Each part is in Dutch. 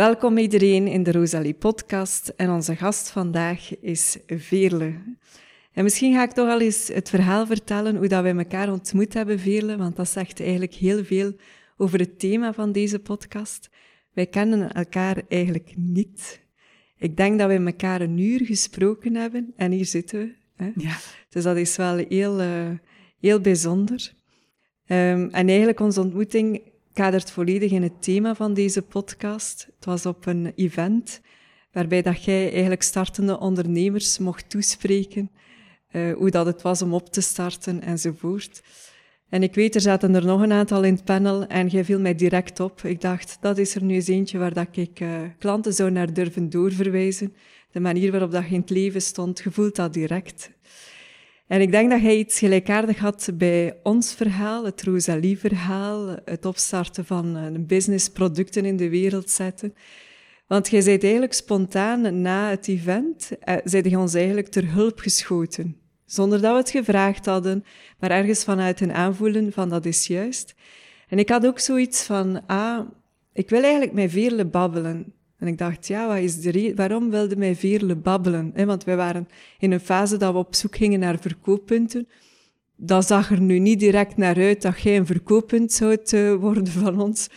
Welkom iedereen in de Rosalie podcast en onze gast vandaag is Veerle. En misschien ga ik toch al eens het verhaal vertellen hoe dat wij elkaar ontmoet hebben, Veerle, want dat zegt eigenlijk heel veel over het thema van deze podcast. Wij kennen elkaar eigenlijk niet. Ik denk dat we elkaar een uur gesproken hebben en hier zitten we. Hè? Ja. Dus dat is wel heel, uh, heel bijzonder. Um, en eigenlijk onze ontmoeting kadert volledig in het thema van deze podcast. Het was op een event waarbij dat jij eigenlijk startende ondernemers mocht toespreken, uh, hoe dat het was om op te starten enzovoort. En ik weet, er zaten er nog een aantal in het panel en jij viel mij direct op. Ik dacht, dat is er nu eens eentje waar dat ik uh, klanten zou naar durven doorverwijzen. De manier waarop dat je in het leven stond, gevoelt dat direct. En ik denk dat jij iets gelijkaardig had bij ons verhaal, het Rosalie-verhaal, het opstarten van een business, producten in de wereld zetten. Want jij bent eigenlijk spontaan na het event, eh, je ons eigenlijk ter hulp geschoten. Zonder dat we het gevraagd hadden, maar ergens vanuit een aanvoelen van dat is juist. En ik had ook zoiets van, ah, ik wil eigenlijk met Veerle babbelen. En ik dacht, ja, wat is de waarom wilde mij Veerle babbelen? Want wij waren in een fase dat we op zoek gingen naar verkooppunten. Dat zag er nu niet direct naar uit dat jij een verkooppunt zou uh, worden van ons.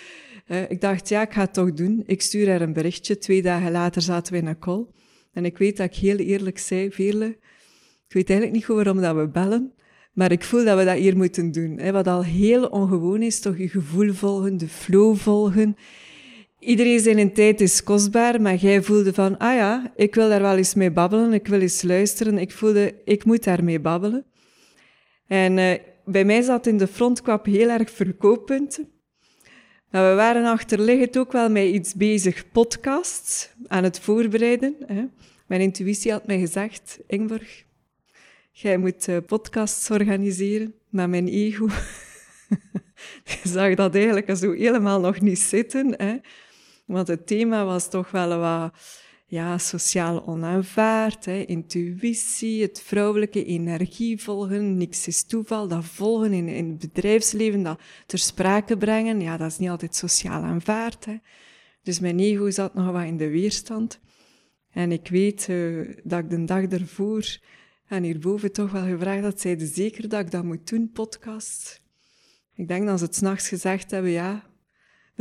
Uh, ik dacht, ja, ik ga het toch doen. Ik stuur haar een berichtje. Twee dagen later zaten we in een call. En ik weet dat ik heel eerlijk zei, Veerle, ik weet eigenlijk niet goed waarom dat we bellen, maar ik voel dat we dat hier moeten doen. Wat al heel ongewoon is, toch je gevoel volgen, de flow volgen. Iedereen zijn tijd is kostbaar, maar jij voelde van, ah ja, ik wil daar wel eens mee babbelen, ik wil eens luisteren. Ik voelde, ik moet daarmee babbelen. En uh, bij mij zat in de frontkwap heel erg verkooppunten. Maar we waren achterliggend ook wel met iets bezig, podcasts, aan het voorbereiden. Hè. Mijn intuïtie had mij gezegd, Ingborg, jij moet uh, podcasts organiseren, maar mijn ego zag dat eigenlijk zo helemaal nog niet zitten. Hè. Want het thema was toch wel wat ja, sociaal onaanvaard, hè, intuïtie, het vrouwelijke energie volgen, niks is toeval, dat volgen in, in het bedrijfsleven, dat ter sprake brengen, ja, dat is niet altijd sociaal aanvaard. Dus mijn ego zat nog wat in de weerstand. En ik weet uh, dat ik de dag ervoor en hierboven toch wel gevraagd had, zeiden zeker dat ik dat moet doen, podcast. Ik denk dat ze het s'nachts gezegd hebben, ja,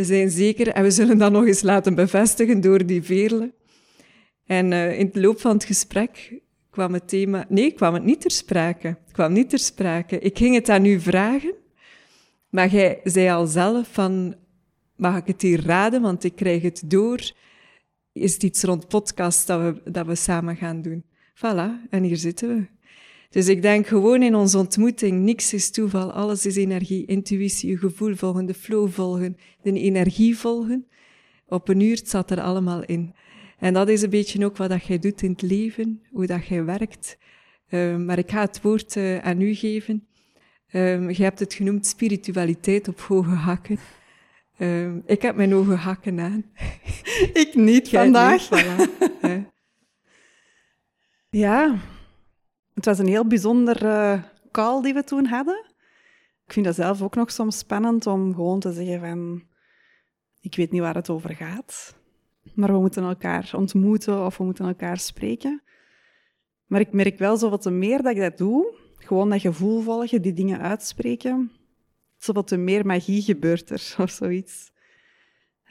we zijn zeker en we zullen dat nog eens laten bevestigen door die veerle. En uh, in het loop van het gesprek kwam het thema... Nee, kwam het niet ter sprake. kwam niet ter sprake. Ik ging het aan u vragen, maar jij zei al zelf van... Mag ik het hier raden, want ik krijg het door. Is het iets rond podcast dat we, dat we samen gaan doen? Voilà, en hier zitten we. Dus ik denk gewoon in onze ontmoeting, niks is toeval, alles is energie, intuïtie, je gevoel volgen, de flow volgen, de energie volgen. Op een uur zat er allemaal in. En dat is een beetje ook wat dat jij doet in het leven, hoe dat jij werkt. Um, maar ik ga het woord uh, aan u geven. Um, je hebt het genoemd spiritualiteit op hoge hakken. Um, ik heb mijn hoge hakken aan. ik niet vandaag. Niet, voilà. ja, het was een heel bijzonder uh, call die we toen hadden. Ik vind dat zelf ook nog soms spannend om gewoon te zeggen van... Ik weet niet waar het over gaat, maar we moeten elkaar ontmoeten of we moeten elkaar spreken. Maar ik merk wel zo wat te meer dat ik dat doe, gewoon dat gevoel volgen, die dingen uitspreken, zo wat te meer magie gebeurt er of zoiets.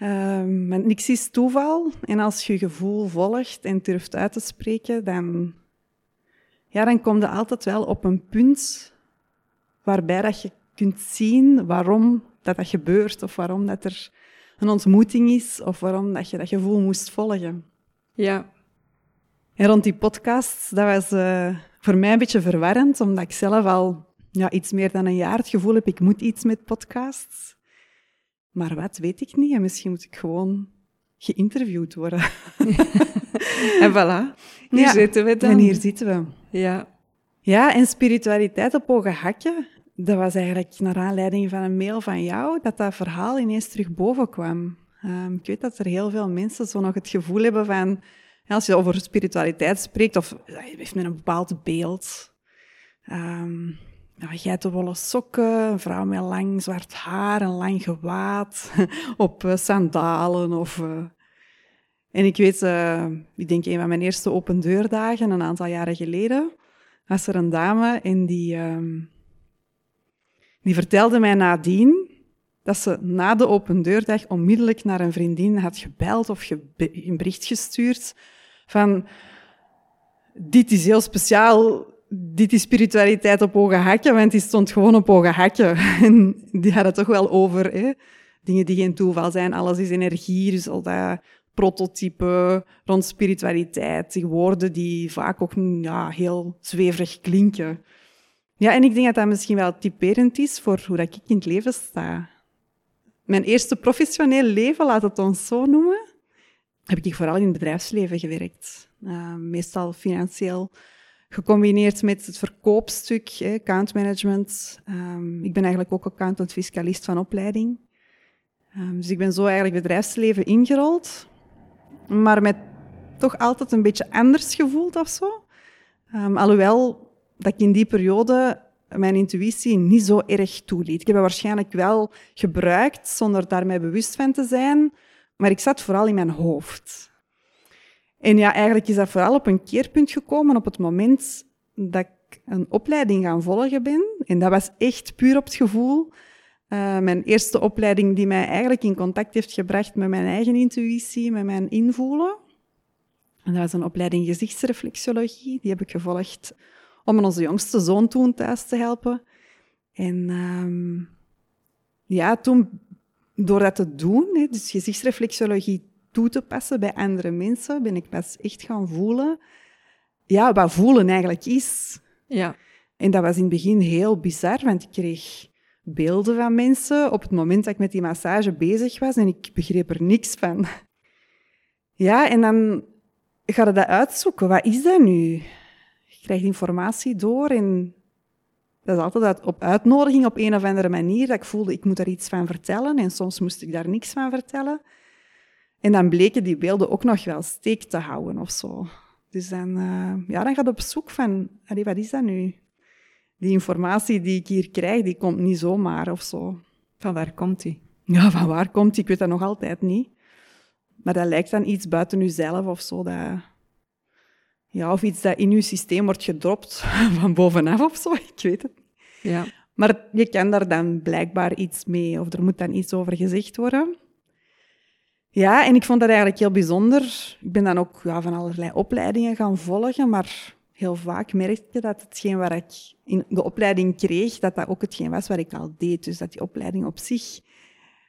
Um, niks is toeval. En als je gevoel volgt en durft uit te spreken, dan ja, dan kom je altijd wel op een punt waarbij dat je kunt zien waarom dat, dat gebeurt, of waarom dat er een ontmoeting is, of waarom dat je dat gevoel moest volgen. Ja. En rond die podcast, dat was uh, voor mij een beetje verwarrend, omdat ik zelf al ja, iets meer dan een jaar het gevoel heb, ik moet iets met podcasts. Maar wat, weet ik niet. En misschien moet ik gewoon geïnterviewd worden. en voilà, hier zitten we dan. En hier zitten we. Ja. Ja, en spiritualiteit op hoge hakje, dat was eigenlijk naar aanleiding van een mail van jou, dat dat verhaal ineens terug boven kwam. Um, ik weet dat er heel veel mensen zo nog het gevoel hebben van, als je over spiritualiteit spreekt, of heeft men een bepaald beeld. Um, ja, geitenwolle sokken, een vrouw met lang zwart haar, een lang gewaad, op uh, sandalen of... Uh, En ik weet, uh, ik denk een van mijn eerste open deurdagen, een aantal jaren geleden, was er een dame en die, uh, die vertelde mij nadien dat ze na de open deurdag onmiddellijk naar een vriendin had gebeld of een bericht gestuurd van dit is heel speciaal, dit is spiritualiteit op hoge hakken, want die stond gewoon op hoge hakken. En die had het toch wel over hè? dingen die geen toeval zijn, alles is energie, dus al dat prototype rond spiritualiteit, die woorden die vaak ook ja, heel zweverig klinken. Ja, en ik denk dat dat misschien wel typerend is voor hoe dat ik in het leven sta. Mijn eerste professioneel leven, laat het ons zo noemen, heb ik vooral in het bedrijfsleven gewerkt. Uh, meestal financieel gecombineerd met het verkoopstuk, eh, account management. Um, ik ben eigenlijk ook accountant-fiscalist van opleiding. Um, dus ik ben zo eigenlijk bedrijfsleven ingerold, maar met toch altijd een beetje anders gevoeld of zo. Um, alhoewel dat ik in die periode mijn intuïtie niet zo erg toeliet. Ik heb het waarschijnlijk wel gebruikt zonder daarmee bewust van te zijn, maar ik zat vooral in mijn hoofd. En ja, eigenlijk is dat vooral op een keerpunt gekomen op het moment dat ik een opleiding gaan volgen ben. En dat was echt puur op het gevoel. Uh, mijn eerste opleiding die mij eigenlijk in contact heeft gebracht met mijn eigen intuïtie, met mijn invoelen. En dat was een opleiding gezichtsreflexologie. Die heb ik gevolgd om onze jongste zoon toen thuis te helpen. En um, ja, toen, door dat te doen, dus gezichtsreflexologie toe te passen bij andere mensen, ben ik pas echt gaan voelen, ja, wat voelen eigenlijk is. Ja. En dat was in het begin heel bizar, want ik kreeg beelden van mensen op het moment dat ik met die massage bezig was en ik begreep er niks van. Ja, en dan ga je dat uitzoeken. Wat is dat nu? krijg informatie door en dat is altijd op uitnodiging op een of andere manier, dat ik voelde, ik moet daar iets van vertellen en soms moest ik daar niks van vertellen. En dan bleken die beelden ook nog wel steek te houden of zo. Dus dan, uh, ja, dan gaat op zoek van, wat is dat nu? Die informatie die ik hier krijg, die komt niet zomaar of zo. Van waar komt die? Ja, van waar komt die? Ik weet dat nog altijd niet. Maar dat lijkt dan iets buiten uzelf of zo, dat, ja, of iets dat in je systeem wordt gedropt van bovenaf of zo, ik weet het Ja. Maar je kan daar dan blijkbaar iets mee, of er moet dan iets over gezegd worden. Ja, en ik vond dat eigenlijk heel bijzonder. Ik ben dan ook ja, van allerlei opleidingen gaan volgen, maar heel vaak merkte dat hetgeen waar ik in de opleiding kreeg, dat dat ook hetgeen was wat ik al deed. Dus dat die opleiding op zich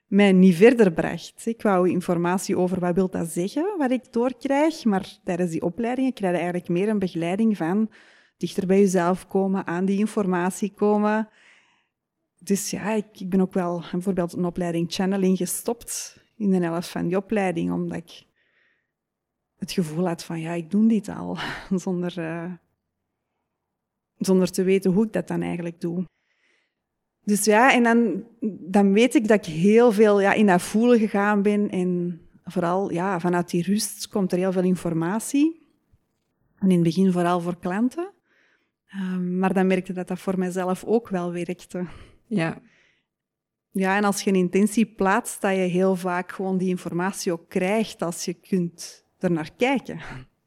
mij niet verder bracht. Ik wou informatie over wat wil dat zeggen, wat ik doorkrijg, maar tijdens die opleidingen krijg je eigenlijk meer een begeleiding van dichter bij jezelf komen, aan die informatie komen. Dus ja, ik, ik ben ook wel bijvoorbeeld een opleiding channeling gestopt in de helft van die opleiding, omdat ik het gevoel had van, ja, ik doe dit al, zonder, uh, zonder te weten hoe ik dat dan eigenlijk doe. Dus ja, en dan, dan weet ik dat ik heel veel ja, in dat voelen gegaan ben. En vooral ja, vanuit die rust komt er heel veel informatie. En in het begin vooral voor klanten. Um, maar dan merkte dat dat voor mijzelf ook wel werkte. Ja. Ja, en als je een intentie plaatst, dat je heel vaak gewoon die informatie ook krijgt als je kunt er naar kijken.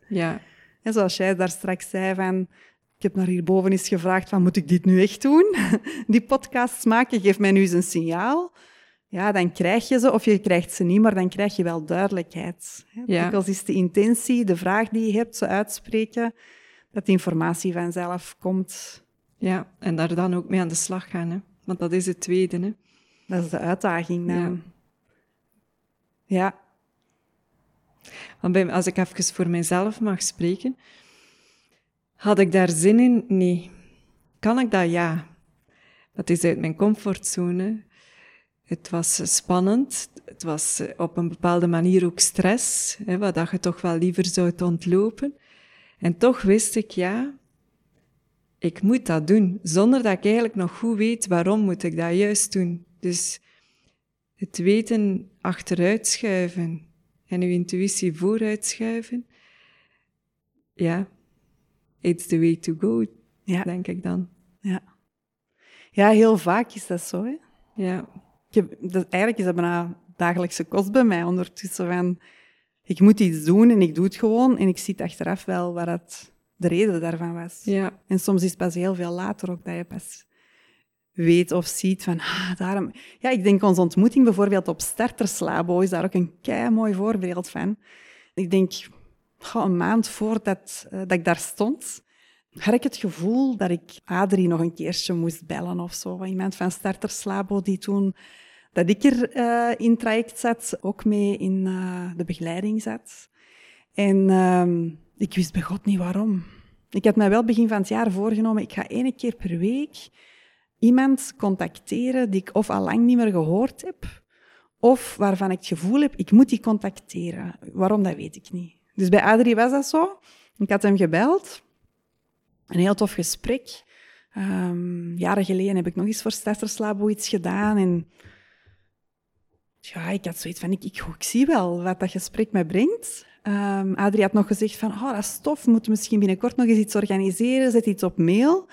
Ja. En zoals jij daar straks zei, van ik heb naar hierboven eens gevraagd van, moet ik dit nu echt doen? Die podcasts maken, geef mij nu eens een signaal. Ja, dan krijg je ze, of je krijgt ze niet, maar dan krijg je wel duidelijkheid. Ja. Dikwijls is de intentie, de vraag die je hebt, ze uitspreken, dat de informatie vanzelf komt. Ja, en daar dan ook mee aan de slag gaan, hè? want dat is het tweede. Hè? Dat is de uitdaging dan. Ja. ja. Als ik even voor mezelf mag spreken, had ik daar zin in? Nee. Kan ik dat? Ja. Dat is uit mijn comfortzone. Het was spannend. Het was op een bepaalde manier ook stress, hè, wat je toch wel liever zou ontlopen. En toch wist ik, ja, ik moet dat doen, zonder dat ik eigenlijk nog goed weet waarom moet ik dat juist doen. Dus het weten achteruitschuiven en uw intuïtie vooruitschuiven, ja, it's the way to go, ja. denk ik dan. Ja. ja, heel vaak is dat zo. Hè? Ja. Heb, dat, eigenlijk is dat bijna dagelijkse kost bij mij ondertussen. Van, ik moet iets doen en ik doe het gewoon en ik zie achteraf wel wat het, de reden daarvan was. Ja. En soms is het pas heel veel later ook dat je pas weet of ziet van, ah, daarom... Ja, ik denk onze ontmoeting bijvoorbeeld op Starterslabo is daar ook een kei mooi voorbeeld van. Ik denk, een maand voordat uh, dat ik daar stond, had ik het gevoel dat ik Adrie nog een keertje moest bellen of zo. Iemand van Starterslabo die toen dat ik er uh, in traject zat, ook mee in uh, de begeleiding zat. En uh, ik wist bij God niet waarom. Ik had mij wel begin van het jaar voorgenomen, ik ga één keer per week iemand contacteren die ik of al lang niet meer gehoord heb, of waarvan ik het gevoel heb, ik moet die contacteren. Waarom, dat weet ik niet. Dus bij Adrie was dat zo. Ik had hem gebeld. Een heel tof gesprek. Um, jaren geleden heb ik nog eens voor Stesterslabo iets gedaan. En ja, ik had zoiets van, ik, ik, ik zie wel wat dat gesprek mij brengt. Um, Adrie had nog gezegd van, oh, dat is tof, we moeten misschien binnenkort nog eens iets organiseren, zet iets op mail.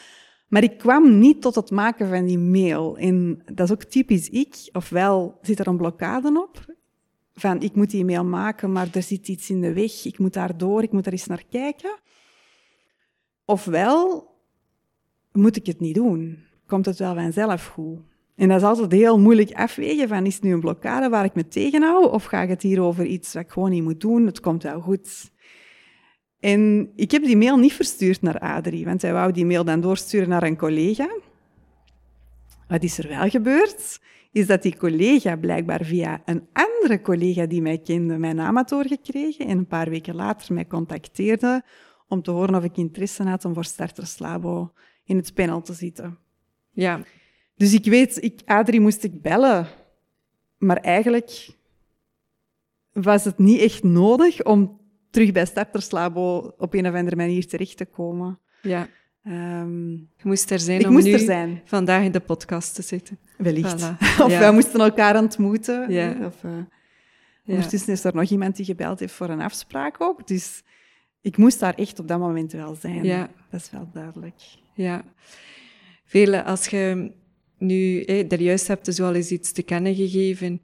Maar ik kwam niet tot het maken van die mail. En dat is ook typisch ik. Ofwel zit er een blokkade op, van ik moet die mail maken, maar er zit iets in de weg, ik moet daar door, ik moet er eens naar kijken. Ofwel moet ik het niet doen, komt het wel vanzelf goed. En dat is altijd heel moeilijk afwegen van, is het nu een blokkade waar ik me tegenhoud, of ga ik het hier over iets wat ik gewoon niet moet doen, het komt wel goed. En ik heb die mail niet verstuurd naar Adrie, want hij wou die mail dan doorsturen naar een collega. Wat is er wel gebeurd? Is dat die collega blijkbaar via een andere collega die mij kende, mijn naam had doorgekregen en een paar weken later mij contacteerde om te horen of ik interesse had om voor Starters Labo in het panel te zitten. Ja. Dus ik weet, ik, Adrie moest ik bellen, maar eigenlijk was het niet echt nodig om terug bij Starterslabo op een of andere manier terecht te komen. Ja. Um, je moest er zijn ik om moest nu er zijn. vandaag in de podcast te zitten. Wellicht. Voilà. of Ja. wij moesten elkaar ontmoeten. Ja. Of, uh, Ja. Ondertussen is er nog iemand die gebeld heeft voor een afspraak ook. Dus ik moest daar echt op dat moment wel zijn. Ja. Dat is wel duidelijk. Ja. Vele, als je nu eh, daar juist hebt dus al eens iets te kennen gegeven,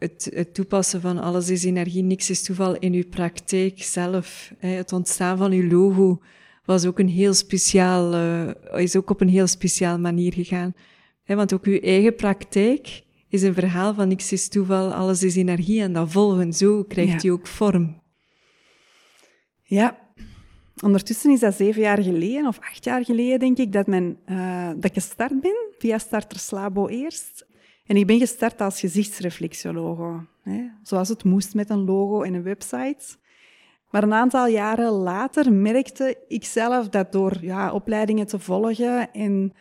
het, het toepassen van alles is energie, niks is toeval in uw praktijk zelf. Eh, het ontstaan van uw logo was ook een heel speciaal, eh, is ook op een heel speciaal manier gegaan. Eh, want ook uw eigen praktijk is een verhaal van niks is toeval, alles is energie en dat volgen, zo krijgt Ja. u ook vorm. Ja. Ondertussen is dat zeven jaar geleden, of acht jaar geleden, denk ik, dat, mijn, eh, dat ik gestart ben, via Starters Labo eerst. En ik ben gestart als gezichtsreflexologo. Hè, zoals het moest met een logo en een website. Maar een aantal jaren later merkte ik zelf dat door ja, opleidingen te volgen en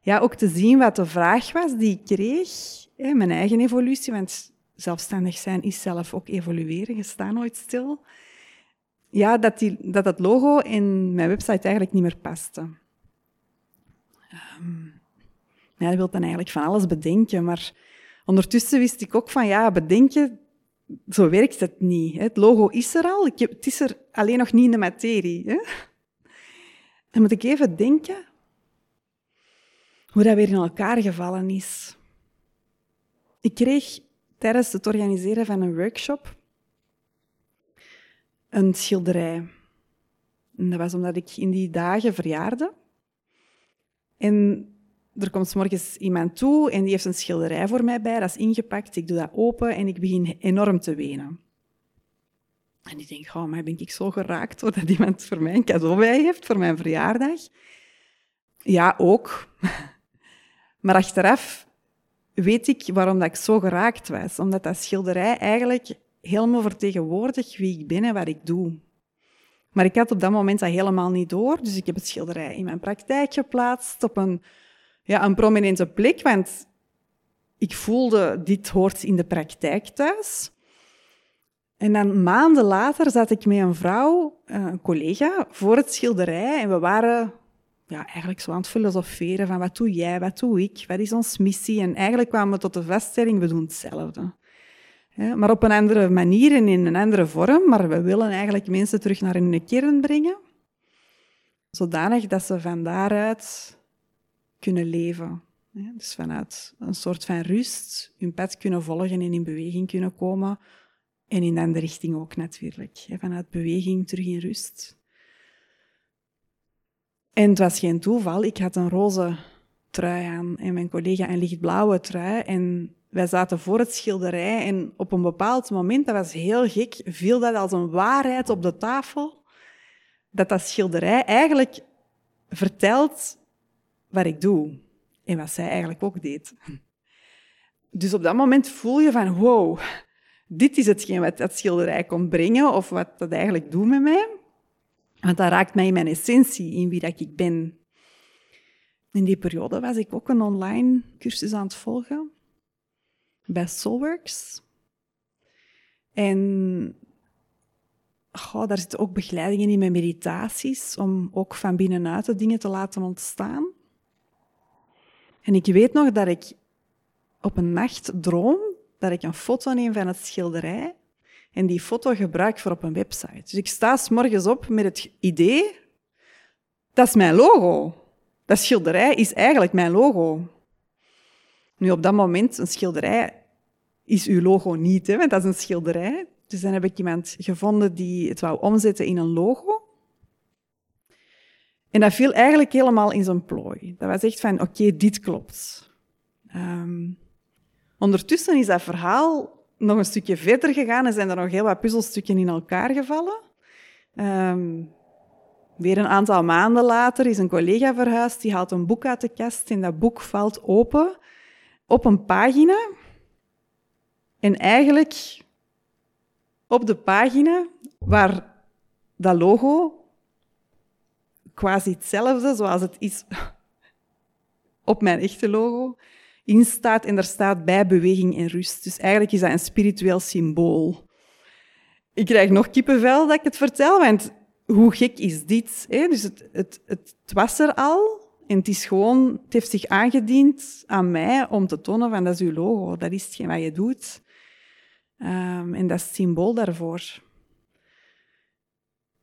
ja, ook te zien wat de vraag was die ik kreeg, hè, mijn eigen evolutie, want zelfstandig zijn is zelf ook evolueren, je staat nooit stil. Ja, dat, die, dat dat logo in mijn website eigenlijk niet meer paste. Ehm, ja, je wilt dan eigenlijk van alles bedenken, maar ondertussen wist ik ook van, ja, bedenken, zo werkt het niet. Het logo is er al, ik het is er alleen nog niet in de materie. Hè. Dan moet ik even denken hoe dat weer in elkaar gevallen is. Ik kreeg tijdens het organiseren van een workshop een schilderij. En dat was omdat ik in die dagen verjaarde. En er komt morgens iemand toe en die heeft een schilderij voor mij bij. Dat is ingepakt. Ik doe dat open en ik begin enorm te wenen. En ik denk, oh, maar ben ik zo geraakt doordat iemand voor mij een cadeau bij heeft voor mijn verjaardag? Ja, ook. Maar achteraf weet ik waarom dat ik zo geraakt was. Omdat dat schilderij eigenlijk helemaal vertegenwoordigt wie ik ben en wat ik doe. Maar ik had op dat moment dat helemaal niet door. Dus ik heb het schilderij in mijn praktijk geplaatst op een, ja, een prominente plek. Want ik voelde, dit hoort in de praktijk thuis. En dan maanden later zat ik met een vrouw, eh, een collega, voor het schilderij. En we waren ja, eigenlijk zo aan het filosoferen van wat doe jij, wat doe ik, wat is onze missie. En eigenlijk kwamen we tot de vaststelling, we doen hetzelfde. Ja, maar op een andere manier en in een andere vorm. Maar we willen eigenlijk mensen terug naar hun kern brengen. Zodanig dat ze van daaruit kunnen leven. Dus vanuit een soort van rust hun pad kunnen volgen en in beweging kunnen komen. En in de andere richting ook natuurlijk. Vanuit beweging terug in rust. En het was geen toeval. Ik had een roze trui aan en mijn collega een lichtblauwe trui. En wij zaten voor het schilderij en op een bepaald moment, dat was heel gek, viel dat als een waarheid op de tafel. Dat dat schilderij eigenlijk vertelt wat ik doe. En wat zij eigenlijk ook deed. Dus op dat moment voel je van, wow, dit is hetgeen wat dat schilderij komt brengen, of wat dat eigenlijk doet met mij. Want dat raakt mij in mijn essentie, in wie dat ik ben. In die periode was ik ook een online cursus aan het volgen bij Soulworks. En oh, daar zitten ook begeleidingen in met meditaties, om ook van binnenuit de dingen te laten ontstaan. En ik weet nog dat ik op een nacht droom dat ik een foto neem van het schilderij en die foto gebruik voor op een website. Dus ik sta s morgens op met het idee, dat is mijn logo. Dat schilderij is eigenlijk mijn logo. Nu, op dat moment, een schilderij is uw logo niet, hè, want dat is een schilderij. Dus dan heb ik iemand gevonden die het wou omzetten in een logo. En dat viel eigenlijk helemaal in zijn plooi. Dat was echt van, oké, dit klopt. Um, ondertussen is dat verhaal nog een stukje verder gegaan en zijn er nog heel wat puzzelstukken in elkaar gevallen. Um, weer een aantal maanden later is een collega verhuisd, die haalt een boek uit de kast en dat boek valt open op een pagina. En eigenlijk op de pagina waar dat logo quasi hetzelfde zoals het is op mijn echte logo, in staat en er staat bij beweging en rust. Dus eigenlijk is dat een spiritueel symbool. Ik krijg nog kippenvel dat ik het vertel, want hoe gek is dit? Hè? Dus het, het, het, was er al en het is gewoon, het heeft zich aangediend aan mij om te tonen van dat is uw logo, dat is hetgeen wat je doet. Um, en dat is het symbool daarvoor.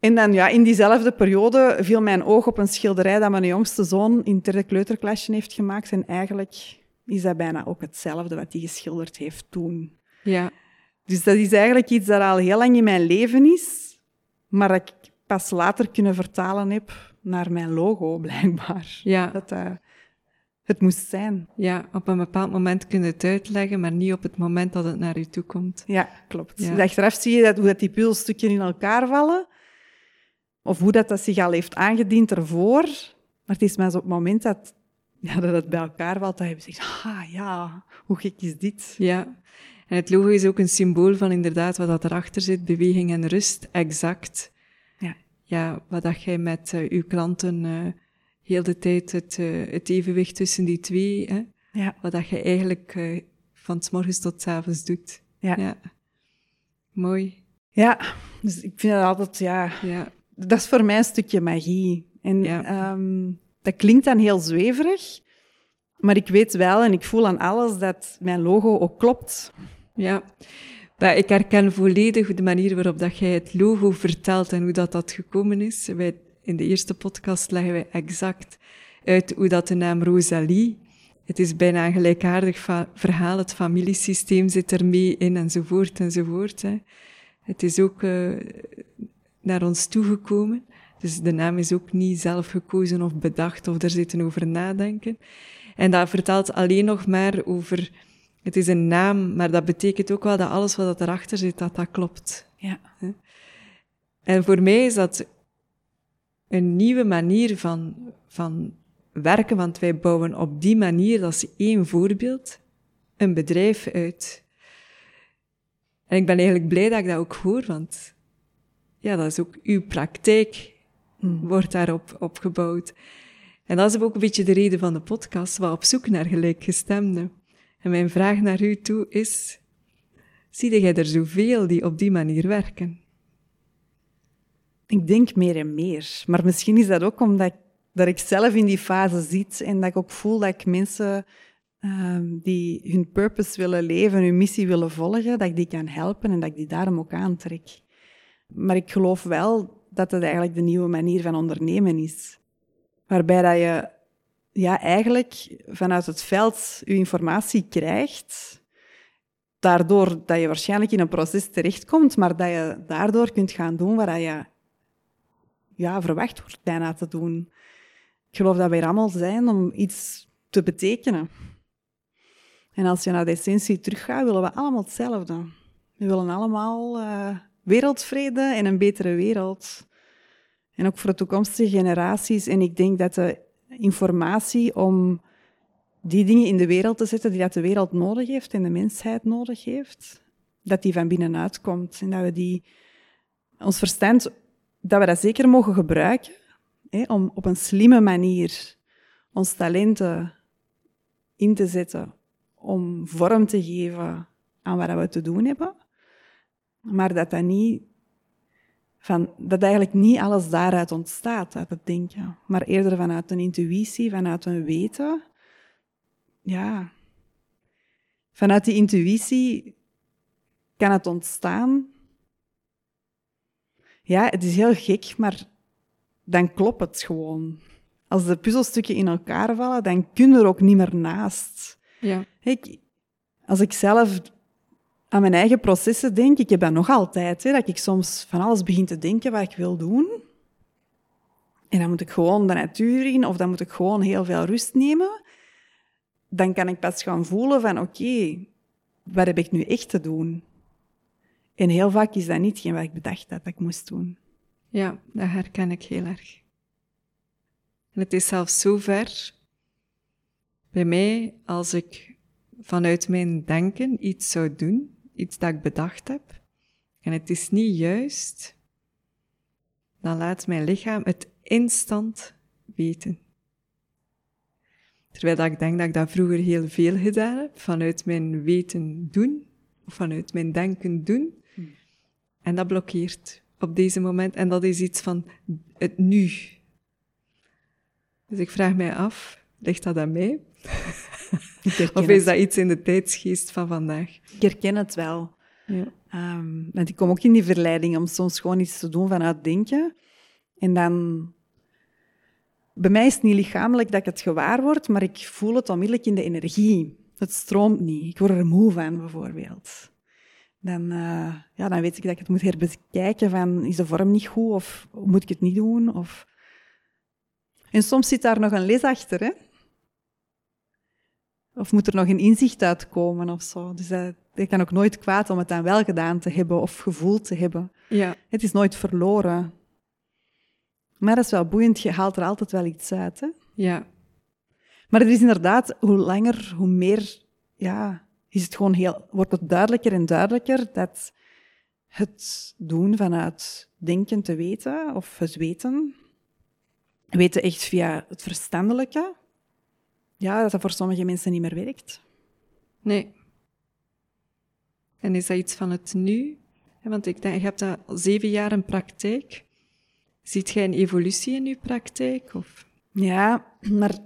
En dan ja, in diezelfde periode viel mijn oog op een schilderij dat mijn jongste zoon in het derde kleuterklasje heeft gemaakt. En eigenlijk is dat bijna ook hetzelfde wat hij geschilderd heeft toen. Ja. Dus dat is eigenlijk iets dat al heel lang in mijn leven is, maar dat ik pas later kunnen vertalen heb naar mijn logo, blijkbaar. Ja. Dat uh, het moest zijn. Ja, op een bepaald moment kun je het uitleggen, maar niet op het moment dat het naar je toe komt. Ja, klopt. Ja. Dus achteraf zie je dat, hoe dat die puzzelstukjes in elkaar vallen, of hoe dat, dat zich al heeft aangediend ervoor. Maar het is maar op het moment dat ja, dat het bij elkaar valt, dat je zegt, ah ja, hoe gek is dit? Ja, en het logo is ook een symbool van inderdaad wat dat erachter zit, beweging en rust, exact. Ja, ja wat dat jij met uh, uw klanten uh, heel de tijd het, uh, het evenwicht tussen die twee, hè? Ja. wat dat je eigenlijk van s morgens tot s avonds doet. Ja. ja. Mooi. Ja, dus ik vind dat altijd, ja, ja. Dat is voor mij een stukje magie. En ja. um, dat klinkt dan heel zweverig, maar ik weet wel en ik voel aan alles dat mijn logo ook klopt. Ja, maar ik herken volledig de manier waarop dat jij het logo vertelt en hoe dat, dat gekomen is. Wij, in de eerste podcast leggen wij exact uit hoe dat de naam Rosalie... Het is bijna een gelijkaardig verhaal, het familiesysteem zit er mee in enzovoort enzovoort. Hè. Het is ook uh, naar ons toegekomen. Dus de naam is ook niet zelf gekozen of bedacht of er zitten over nadenken. En dat vertelt alleen nog maar over, het is een naam, maar dat betekent ook wel dat alles wat erachter zit, dat dat klopt. Ja. En voor mij is dat een nieuwe manier van, van werken, want wij bouwen op die manier, dat is één voorbeeld, een bedrijf uit. En ik ben eigenlijk blij dat ik dat ook hoor, want ja, dat is ook uw praktijk Hmm. wordt daarop opgebouwd. En dat is ook een beetje de reden van de podcast, wat op zoek naar gelijkgestemden. En mijn vraag naar u toe is, zie jij er zoveel die op die manier werken? Ik denk meer en meer. Maar misschien is dat ook omdat ik, dat ik zelf in die fase zit en dat ik ook voel dat ik mensen um, die hun purpose willen leven, hun missie willen volgen, dat ik die kan helpen en dat ik die daarom ook aantrek. Maar ik geloof wel dat het eigenlijk de nieuwe manier van ondernemen is. Waarbij dat je ja, eigenlijk vanuit het veld je informatie krijgt, daardoor dat je waarschijnlijk in een proces terechtkomt, maar dat je daardoor kunt gaan doen wat je ja, verwacht wordt bijna te doen. Ik geloof dat wij er allemaal zijn om iets te betekenen. En als je naar de essentie teruggaat, willen we allemaal hetzelfde. We willen allemaal uh, wereldvrede en een betere wereld. En ook voor de toekomstige generaties. En ik denk dat de informatie om die dingen in de wereld te zetten die dat de wereld nodig heeft en de mensheid nodig heeft, dat die van binnenuit komt. En dat we die, ons verstand, dat we dat zeker mogen gebruiken hè, om op een slimme manier ons talenten in te zetten, om vorm te geven aan wat we te doen hebben. Maar dat dat niet van, dat eigenlijk niet alles daaruit ontstaat, uit het denken, maar eerder vanuit een intuïtie, vanuit een weten. Ja, vanuit die intuïtie kan het ontstaan. Ja, het is heel gek, maar dan klopt het gewoon. Als de puzzelstukken in elkaar vallen, dan kun je er ook niet meer naast. Ja. Ik, als ik zelf aan mijn eigen processen denk, ik heb dat nog altijd, hè, dat ik soms van alles begin te denken wat ik wil doen. En dan moet ik gewoon de natuur in, of dan moet ik gewoon heel veel rust nemen. Dan kan ik pas gaan voelen van, oké, wat heb ik nu echt te doen? En heel vaak is dat niet wat ik bedacht had dat ik moest doen. Ja, dat herken ik heel erg. En het is zelfs zo ver bij mij als ik vanuit mijn denken iets zou doen, iets dat ik bedacht heb, en het is niet juist, dan laat mijn lichaam het instant weten. Terwijl dat ik denk dat ik dat vroeger heel veel gedaan heb, vanuit mijn weten doen, of vanuit mijn denken doen. Hmm. En dat blokkeert op deze moment. En dat is iets van het nu. Dus ik vraag mij af, ligt dat aan mij? of is dat iets in de tijdsgeest van vandaag? Ik herken het wel. Ja. Um, want ik kom ook in die verleiding om soms gewoon iets te doen vanuit denken. En dan... Bij mij is het niet lichamelijk dat ik het gewaar word, maar ik voel het onmiddellijk in de energie. Het stroomt niet. Ik word er moe van, bijvoorbeeld. Dan, uh, ja, dan weet ik dat ik het moet herbekijken van, is de vorm niet goed of moet ik het niet doen? Of... En soms zit daar nog een les achter, hè? Of moet er nog een inzicht uitkomen of zo. Dus dat, ik kan ook nooit kwaad om het dan wel gedaan te hebben of gevoeld te hebben. Ja. Het is nooit verloren. Maar dat is wel boeiend, je haalt er altijd wel iets uit. Hè? Ja. Maar er is inderdaad, hoe langer, hoe meer, ja, is het gewoon heel, wordt het duidelijker en duidelijker dat het doen vanuit denken te weten, of het weten, weten echt via het verstandelijke, ja, dat dat voor sommige mensen niet meer werkt. Nee. En is dat iets van het nu? Want ik denk, je hebt al zeven jaar in praktijk. Ziet jij een evolutie in je praktijk? Of? Ja, maar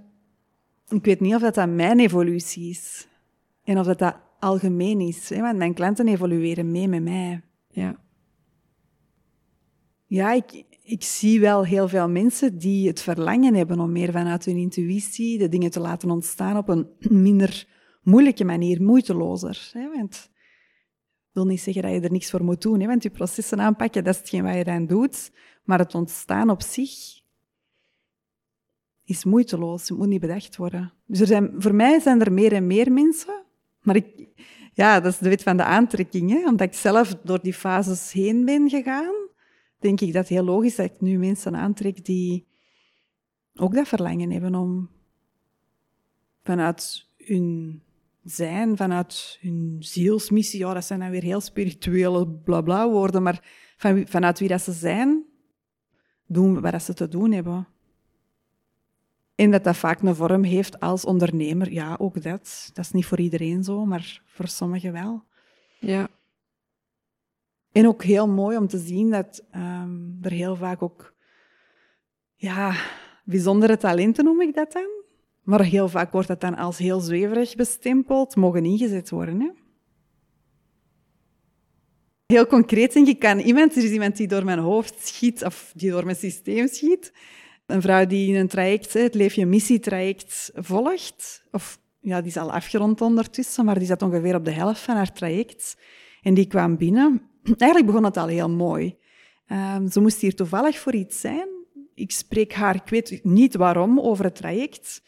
ik weet niet of dat, dat mijn evolutie is. En of dat dat algemeen is. Want mijn klanten evolueren mee met mij. Ja. Ja, ik, zie wel heel veel mensen die het verlangen hebben om meer vanuit hun intuïtie de dingen te laten ontstaan op een minder moeilijke manier, moeitelozer. Want ik wil niet zeggen dat je er niks voor moet doen, hè? want je processen aanpakken, dat is hetgeen wat je dan doet. Maar het ontstaan op zich is moeiteloos, het moet niet bedacht worden. Dus er zijn, voor mij zijn er meer en meer mensen, maar ik, ja, dat is de wet van de aantrekking, hè? omdat ik zelf door die fases heen ben gegaan denk ik dat het heel logisch is dat ik nu mensen aantrek die ook dat verlangen hebben om vanuit hun zijn, vanuit hun zielsmissie, ja, dat zijn dan weer heel spirituele blabla woorden, maar van, vanuit wie dat ze zijn, doen wat ze te doen hebben. En dat dat vaak een vorm heeft als ondernemer, ja, ook dat. Dat is niet voor iedereen zo, maar voor sommigen wel. Ja. En ook heel mooi om te zien dat um, er heel vaak ook, ja, bijzondere talenten noem ik dat dan. Maar heel vaak wordt dat dan als heel zweverig bestempeld, mogen ingezet worden. Hè? Heel concreet denk ik, kan iemand, er is iemand die door mijn hoofd schiet, of die door mijn systeem schiet. Een vrouw die in een traject, het Leef je Missie traject, volgt, of ja, die is al afgerond ondertussen, maar die zat ongeveer op de helft van haar traject. En die kwam binnen. Eigenlijk begon het al heel mooi. Um, ze moest hier toevallig voor iets zijn. Ik spreek haar, ik weet niet waarom, over het traject.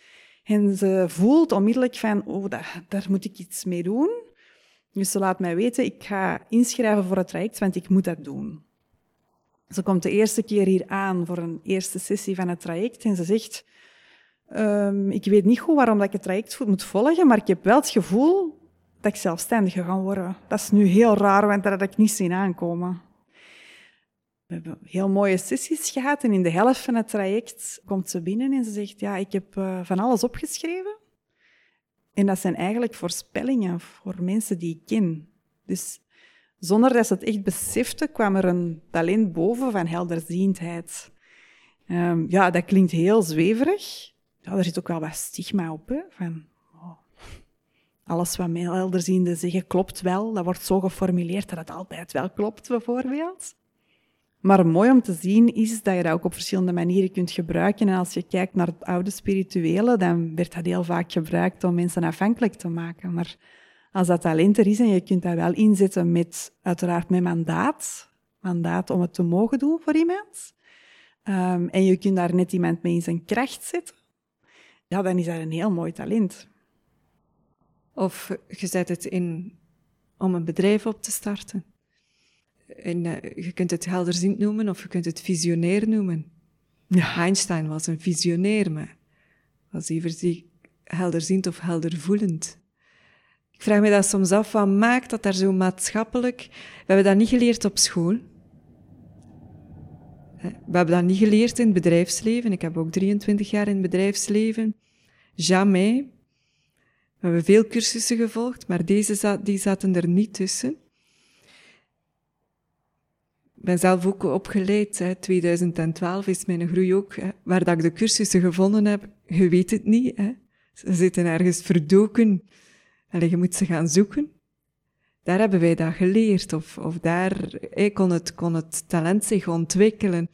En ze voelt onmiddellijk van, oh, daar, daar moet ik iets mee doen. Dus ze laat mij weten, ik ga inschrijven voor het traject, want ik moet dat doen. Ze komt de eerste keer hier aan voor een eerste sessie van het traject en ze zegt, um, ik weet niet goed waarom dat ik het traject moet volgen, maar ik heb wel het gevoel dat ik zelfstandig ga worden. Dat is nu heel raar, want dat had ik niet zien aankomen. We hebben heel mooie sessies gehad en in de helft van het traject komt ze binnen en ze zegt, ja, ik heb uh, van alles opgeschreven. En dat zijn eigenlijk voorspellingen voor mensen die ik ken. Dus zonder dat ze het echt besefte, kwam er een talent boven van helderziendheid. Um, ja, dat klinkt heel zweverig. Ja, er zit ook wel wat stigma op, van alles wat helderzienden zeggen klopt wel. Dat wordt zo geformuleerd dat het altijd wel klopt, bijvoorbeeld. Maar mooi om te zien is dat je dat ook op verschillende manieren kunt gebruiken. En als je kijkt naar het oude spirituele, dan werd dat heel vaak gebruikt om mensen afhankelijk te maken. Maar als dat talent er is en je kunt dat wel inzetten met, uiteraard met mandaat, mandaat om het te mogen doen voor iemand, um, en je kunt daar net iemand mee in zijn kracht zetten, ja, dan is dat een heel mooi talent. Of je zet het in om een bedrijf op te starten. En, uh, je kunt het helderziend noemen of je kunt het visionair noemen. Ja. Einstein was een visionair, maar was liever helderziend of heldervoelend. Ik vraag me dat soms af, wat maakt dat daar zo maatschappelijk... We hebben dat niet geleerd op school. We hebben dat niet geleerd in het bedrijfsleven. Ik heb ook 23 jaar in het bedrijfsleven. Jamais. We hebben veel cursussen gevolgd, maar deze die zaten er niet tussen ben zelf ook opgeleid. Hè. 2012 is mijn groei ook. Waar dat ik de cursussen gevonden heb, je weet het niet. Hè. Ze zitten ergens verdoken. Allee, je moet ze gaan zoeken. Daar hebben wij dat geleerd. Of, of daar kon, het, kon het talent zich ontwikkelen.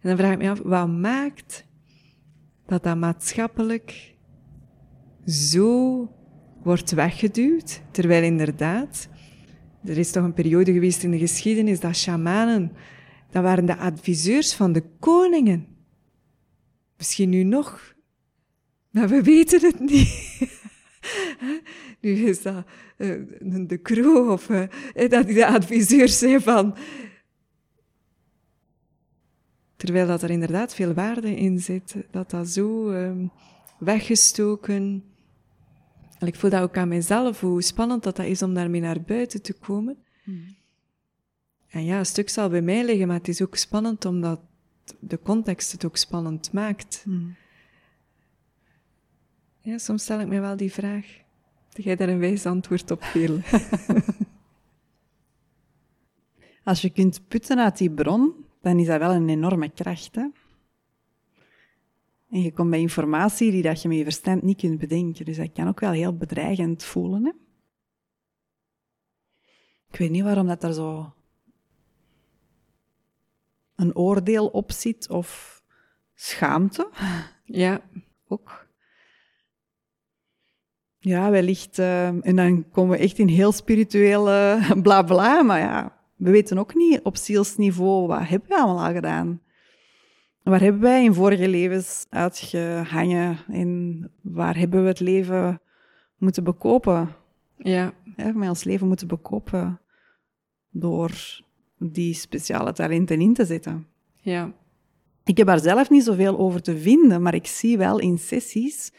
En dan vraag ik me af, wat maakt dat dat maatschappelijk zo wordt weggeduwd, terwijl inderdaad er is toch een periode geweest in de geschiedenis dat shamanen, dat waren de adviseurs van de koningen. Misschien nu nog, maar we weten het niet. nu is dat uh, de crew of uh, dat die de adviseurs zijn van. Terwijl dat er inderdaad veel waarde in zit, dat dat zo uh, weggestoken en ik voel dat ook aan mezelf, hoe spannend dat, dat is om daarmee naar buiten te komen. Hmm. En ja, een stuk zal bij mij liggen, maar het is ook spannend omdat de context het ook spannend maakt. Hmm. Ja, soms stel ik me wel die vraag. Dat jij daar een wijs antwoord op wil. Als je kunt putten uit die bron, dan is dat wel een enorme kracht. Hè? En je komt bij informatie die dat je met je verstand niet kunt bedenken. Dus dat kan ook wel heel bedreigend voelen. Hè? Ik weet niet waarom dat er zo een oordeel op zit of schaamte. Ja, ook. Ja, wellicht. Uh, en dan komen we echt in heel spirituele bla bla. Maar ja, we weten ook niet op zielsniveau wat hebben we allemaal al gedaan. Waar hebben wij in vorige levens uitgehangen en waar hebben we het leven moeten bekopen? Ja. ja met ons leven moeten bekopen door die speciale talenten in te zetten. Ja. Ik heb daar zelf niet zoveel over te vinden, maar ik zie wel in sessies,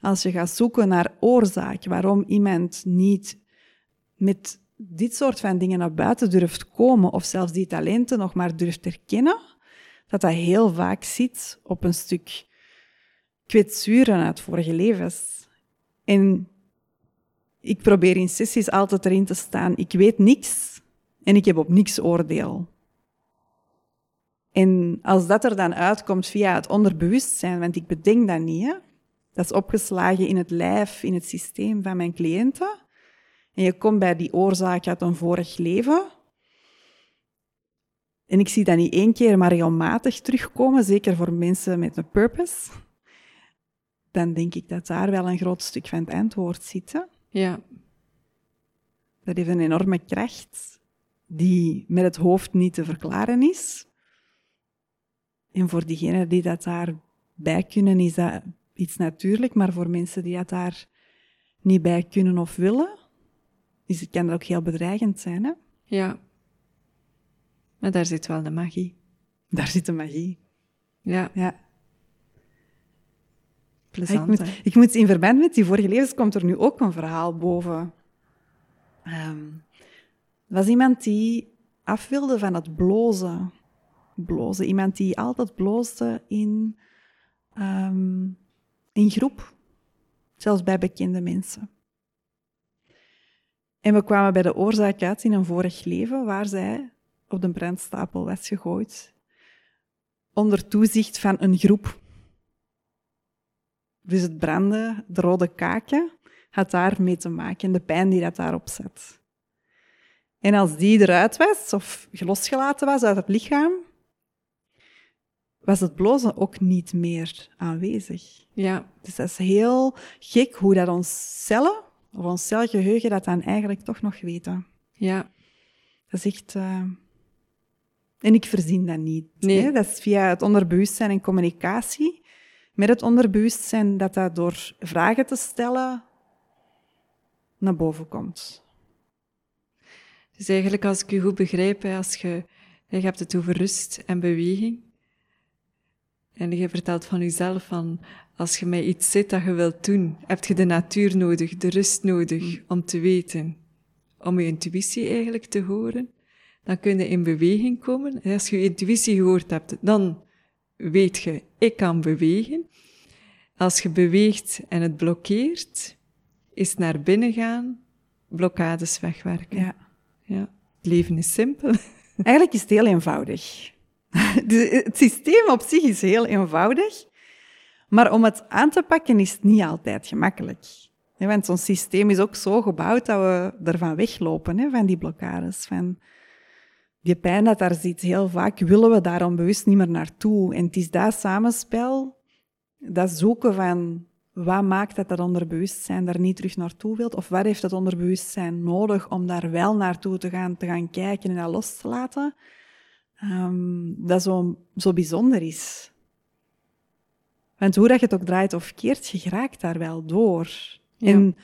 als je gaat zoeken naar oorzaak, waarom iemand niet met dit soort van dingen naar buiten durft komen, of zelfs die talenten nog maar durft erkennen, dat dat heel vaak zit op een stuk kwetsuren uit vorige levens. En ik probeer in sessies altijd erin te staan, ik weet niks en ik heb op niks oordeel. En als dat er dan uitkomt via het onderbewustzijn, want ik bedenk dat niet, hè? dat is opgeslagen in het lijf, in het systeem van mijn cliënten, en je komt bij die oorzaak uit een vorig leven, en ik zie dat niet één keer, maar regelmatig terugkomen, zeker voor mensen met een purpose. dan denk ik dat daar wel een groot stuk van het antwoord zit. Hè? Ja. Dat heeft een enorme kracht die met het hoofd niet te verklaren is. En voor diegenen die dat daarbij kunnen, is dat iets natuurlijk. Maar voor mensen die dat daar niet bij kunnen of willen, is, kan dat ook heel bedreigend zijn. Hè? Ja. Maar daar zit wel de magie. Daar zit de magie. Ja. Ja. Plezant, ik, moet, ik moet in verband met die vorige levens komt er nu ook een verhaal boven. Er was iemand die af wilde van het blozen. Blozen. Iemand die altijd bloosde in, ehm, in groep. Zelfs bij bekende mensen. En we kwamen bij de oorzaak uit in een vorig leven waar zij op de brandstapel was gegooid. Onder toezicht van een groep. Dus het branden, de rode kaken, had daarmee te maken. De pijn die dat daarop zat. En als die eruit was, of losgelaten was uit het lichaam, was het blozen ook niet meer aanwezig. Ja. Dus dat is heel gek hoe dat ons cellen, of ons celgeheugen, dat dan eigenlijk toch nog weten. Ja. Dat is echt... eh, En ik verzin dat niet. Nee. Hè? Dat is via het onderbewustzijn en communicatie met het onderbewustzijn dat dat door vragen te stellen naar boven komt. Dus eigenlijk, als ik u goed begrijp, als je, je hebt het over rust en beweging. En je vertelt van jezelf van, als je met iets zit dat je wilt doen, heb je de natuur nodig, de rust nodig om te weten, om je intuïtie eigenlijk te horen. Dan kun je in beweging komen. En als je je intuïtie gehoord hebt, dan weet je, ik kan bewegen. Als je beweegt en het blokkeert, is naar binnen gaan, blokkades wegwerken. Ja. Ja, het leven is simpel. Eigenlijk is het heel eenvoudig. Het systeem op zich is heel eenvoudig, maar om het aan te pakken is het niet altijd gemakkelijk. Want zo'n systeem is ook zo gebouwd dat we ervan weglopen, hè, van die blokkades. Van die pijn dat daar zit, heel vaak willen we daar onbewust niet meer naartoe. En het is dat samenspel, dat zoeken van wat maakt dat dat onderbewustzijn daar niet terug naartoe wilt, of wat heeft het onderbewustzijn nodig om daar wel naartoe te gaan, te gaan kijken en dat los te laten, ehm, dat zo, zo bijzonder is. Want hoe dat je het ook draait of keert, je geraakt daar wel door. Ja. En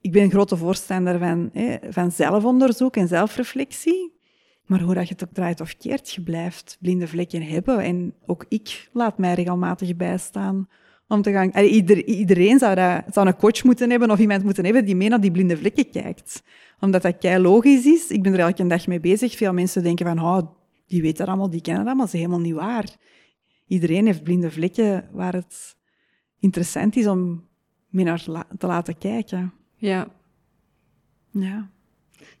ik ben een grote voorstander van, hè, van zelfonderzoek en zelfreflectie. Maar hoe dat je het ook draait of keert, je blijft blinde vlekken hebben. En ook ik laat mij regelmatig bijstaan om te gaan... Ieder- iedereen zou, dat, zou een coach moeten hebben of iemand moeten hebben die mee naar die blinde vlekken kijkt. Omdat dat kei logisch is. Ik ben er elke dag mee bezig. Veel mensen denken van, oh, die weten dat allemaal, die kennen dat allemaal. Dat is helemaal niet waar. Iedereen heeft blinde vlekken waar het interessant is om mee naar te laten kijken. Ja, Ja,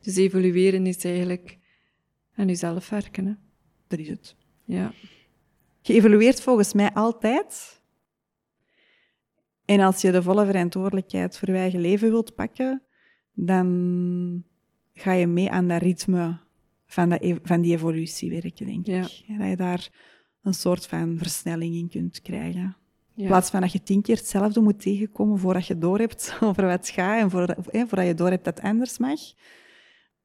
dus evolueren is eigenlijk aan jezelf werken. Hè? dat is het. Ja, Je evolueert volgens mij altijd. En als je de volle verantwoordelijkheid voor je eigen leven wilt pakken, dan ga je mee aan dat ritme van, dat e- van die evolutie werken, denk Ja. ik. En dat je daar een soort van versnelling in kunt krijgen. ja. In plaats van dat je tien keer hetzelfde moet tegenkomen voordat je doorhebt over wat het gaat en voordat, eh, voordat je doorhebt dat het anders mag.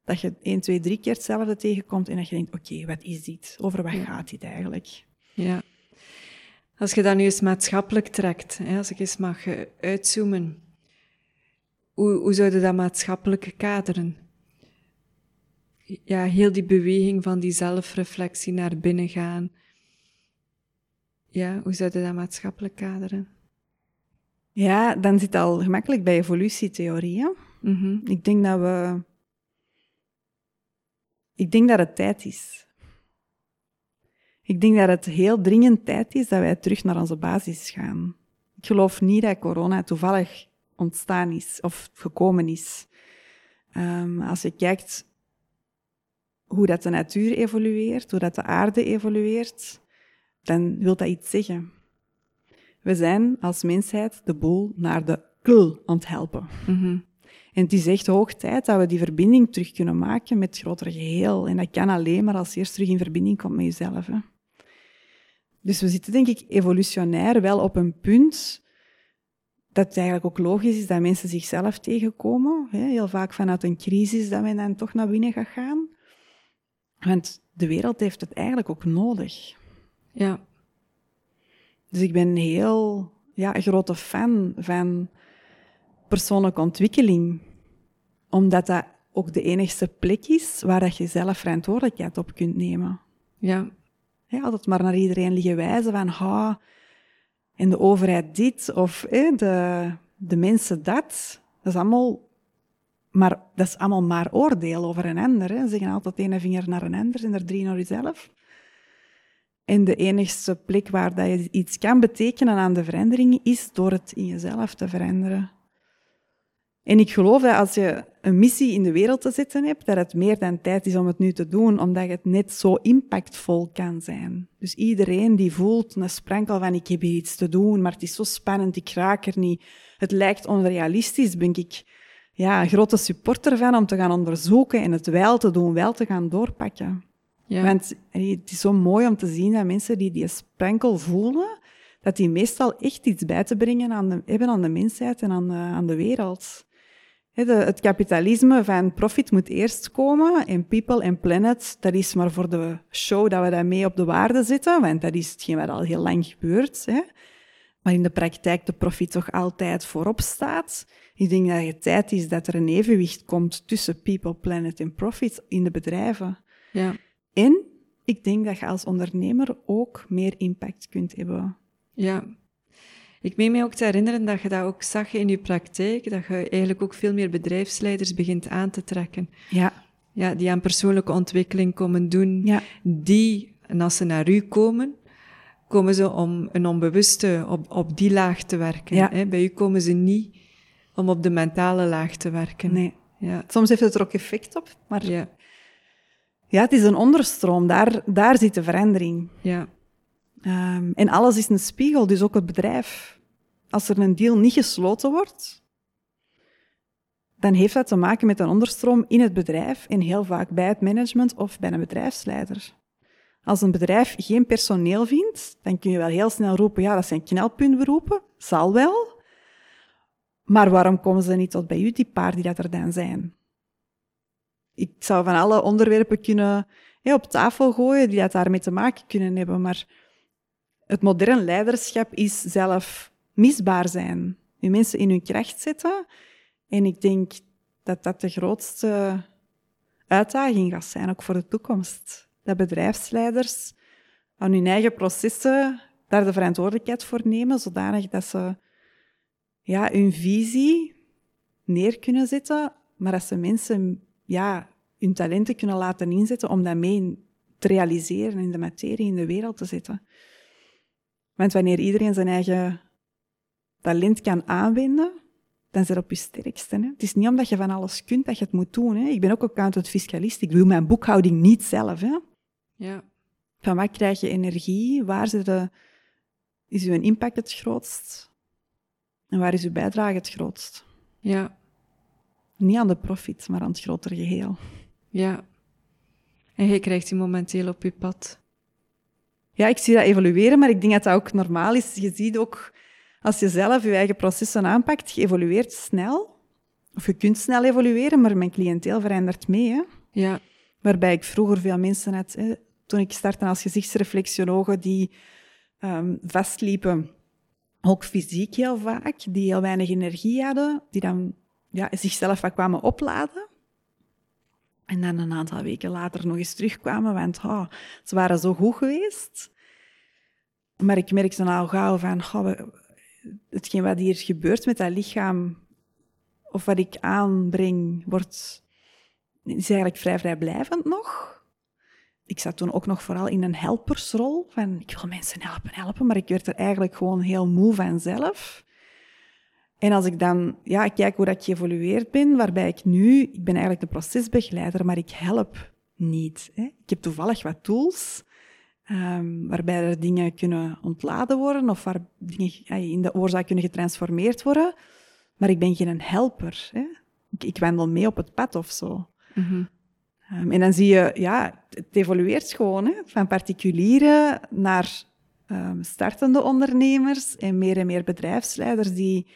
Dat je één, twee, drie keer hetzelfde tegenkomt en dat je denkt, oké, wat is dit? Over wat Ja. gaat dit eigenlijk? ja. Als je dat nu eens maatschappelijk trekt, hè, als ik eens mag eh, uitzoomen, hoe, hoe zou je dat maatschappelijk kaderen? Ja, heel die beweging van die zelfreflectie naar binnen gaan. Ja, hoe zou je dat maatschappelijk kaderen? Ja, dan zit het al gemakkelijk bij evolutietheorieën. Mhm. Ik denk dat we. Ik denk dat het tijd is. Ik denk dat het heel dringend tijd is dat wij terug naar onze basis gaan. Ik geloof niet dat corona toevallig ontstaan is of gekomen is. Ehm, als je kijkt hoe dat de natuur evolueert, hoe dat de aarde evolueert, dan wil dat iets zeggen. We zijn als mensheid de boel naar de kul aan het helpen. Mhm. En het is echt hoog tijd dat we die verbinding terug kunnen maken met het grotere geheel. En dat kan alleen maar als je eerst terug in verbinding komt met jezelf. Hè. Dus we zitten denk ik evolutionair wel op een punt dat het eigenlijk ook logisch is dat mensen zichzelf tegenkomen. Hè? Heel vaak vanuit een crisis dat men dan toch naar binnen gaat gaan. Want de wereld heeft het eigenlijk ook nodig. Ja. Dus ik ben heel ja, een grote fan van persoonlijke ontwikkeling. Omdat dat ook de enigste plek is waar dat je zelf verantwoordelijkheid op kunt nemen. Ja. Ja, altijd maar naar iedereen liggen wijzen van, ha, en de overheid dit, of de, de mensen dat. Dat is allemaal maar, dat is allemaal maar oordeel over een ander. Hè. Ze zeggen altijd ene vinger naar een ander en er drie naar jezelf. En de enigste plek waar dat je iets kan betekenen aan de verandering is door het in jezelf te veranderen. En ik geloof dat als je een missie in de wereld te zetten hebt, dat het meer dan tijd is om het nu te doen, omdat het net zo impactvol kan zijn. Dus iedereen die voelt een sprankel van ik heb hier iets te doen, maar het is zo spannend, ik raak er niet. Het lijkt onrealistisch, ben ik ja, een grote supporter van om te gaan onderzoeken en het wel te doen, wel te gaan doorpakken. Ja. Want het is zo mooi om te zien dat mensen die die sprankel voelen, dat die meestal echt iets bij te brengen aan de, hebben aan de mensheid en aan de, aan de wereld. Het kapitalisme van profit moet eerst komen en people en planet, dat is maar voor de show dat we daarmee op de waarde zetten, want dat is hetgeen wat al heel lang gebeurt. Hè. Maar in de praktijk de profit toch altijd voorop staat. Ik denk dat het tijd is dat er een evenwicht komt tussen people, planet en profit in de bedrijven. Ja. En ik denk dat je als ondernemer ook meer impact kunt hebben. Ja. Ik meen mij ook te herinneren dat je dat ook zag in je praktijk, dat je eigenlijk ook veel meer bedrijfsleiders begint aan te trekken. Ja. Ja, die aan persoonlijke ontwikkeling komen doen, ja. die, en als ze naar u komen, komen ze om een onbewuste op, op die laag te werken. Ja. Hè? Bij u komen ze niet om op de mentale laag te werken. Nee. Ja. Soms heeft het er ook effect op, maar Ja, ja, het is een onderstroom. Daar, daar zit de verandering. ja, Ehm, en alles is een spiegel, dus ook het bedrijf. Als er een deal niet gesloten wordt, dan heeft dat te maken met een onderstroom in het bedrijf en heel vaak bij het management of bij een bedrijfsleider. Als een bedrijf geen personeel vindt, dan kun je wel heel snel roepen, ja, dat zijn knelpuntberoepen, zal wel. Maar waarom komen ze niet tot bij u, die paar die dat er dan zijn? Ik zou van alle onderwerpen kunnen op tafel gooien die dat daarmee te maken kunnen hebben, maar het moderne leiderschap is zelf misbaar zijn. Je mensen in hun kracht zetten. En ik denk dat dat de grootste uitdaging gaat zijn, ook voor de toekomst. Dat bedrijfsleiders aan hun eigen processen daar de verantwoordelijkheid voor nemen, zodanig dat ze ja, hun visie neer kunnen zetten, maar dat ze mensen ja, hun talenten kunnen laten inzetten om dat mee te realiseren in de materie, in de wereld te zetten. Want wanneer iedereen zijn eigen talent kan aanwenden, dan zit op je sterkste. Hè? Het is niet omdat je van alles kunt dat je het moet doen. Hè? Ik ben ook accountant fiscalist. Ik doe mijn boekhouding niet zelf. Hè? ja, Van wat krijg je energie? Waar zit de, is uw impact het grootst? En waar is uw bijdrage het grootst? ja, Niet aan de profit, maar aan het grotere geheel. ja. En jij krijgt die momenteel op je pad. Ja, ik zie dat evolueren, maar ik denk dat dat ook normaal is. Je ziet ook, als je zelf je eigen processen aanpakt, je evolueert snel. Of je kunt snel evolueren, maar mijn cliënteel verandert mee. Hè? Ja, Waarbij ik vroeger veel mensen had, hè, toen ik startte als gezichtsreflexologe, die ehm, vastliepen, ook fysiek heel vaak, die heel weinig energie hadden, die dan ja, zichzelf wat kwamen opladen. En dan een aantal weken later nog eens terugkwamen, want oh, ze waren zo goed geweest. Maar ik merkte dan al gauw van, oh, hetgeen wat hier gebeurt met dat lichaam, of wat ik aanbreng, wordt, is eigenlijk vrij vrijblijvend nog. Ik zat toen ook nog vooral in een helpersrol, van ik wil mensen helpen, helpen, maar ik werd er eigenlijk gewoon heel moe van zelf. En als ik dan ja, kijk hoe dat geëvolueerd ben, waarbij ik nu, ik ben eigenlijk de procesbegeleider, maar ik help niet. Hè. Ik heb toevallig wat tools, ehm, waarbij er dingen kunnen ontladen worden of waar dingen in de oorzaak kunnen getransformeerd worden. Maar ik ben geen helper. Hè. Ik, ik wandel mee op het pad of zo. mhm, Ehm, en dan zie je, ja, het evolueert gewoon, hè, van particulieren naar ehm, startende ondernemers en meer en meer bedrijfsleiders die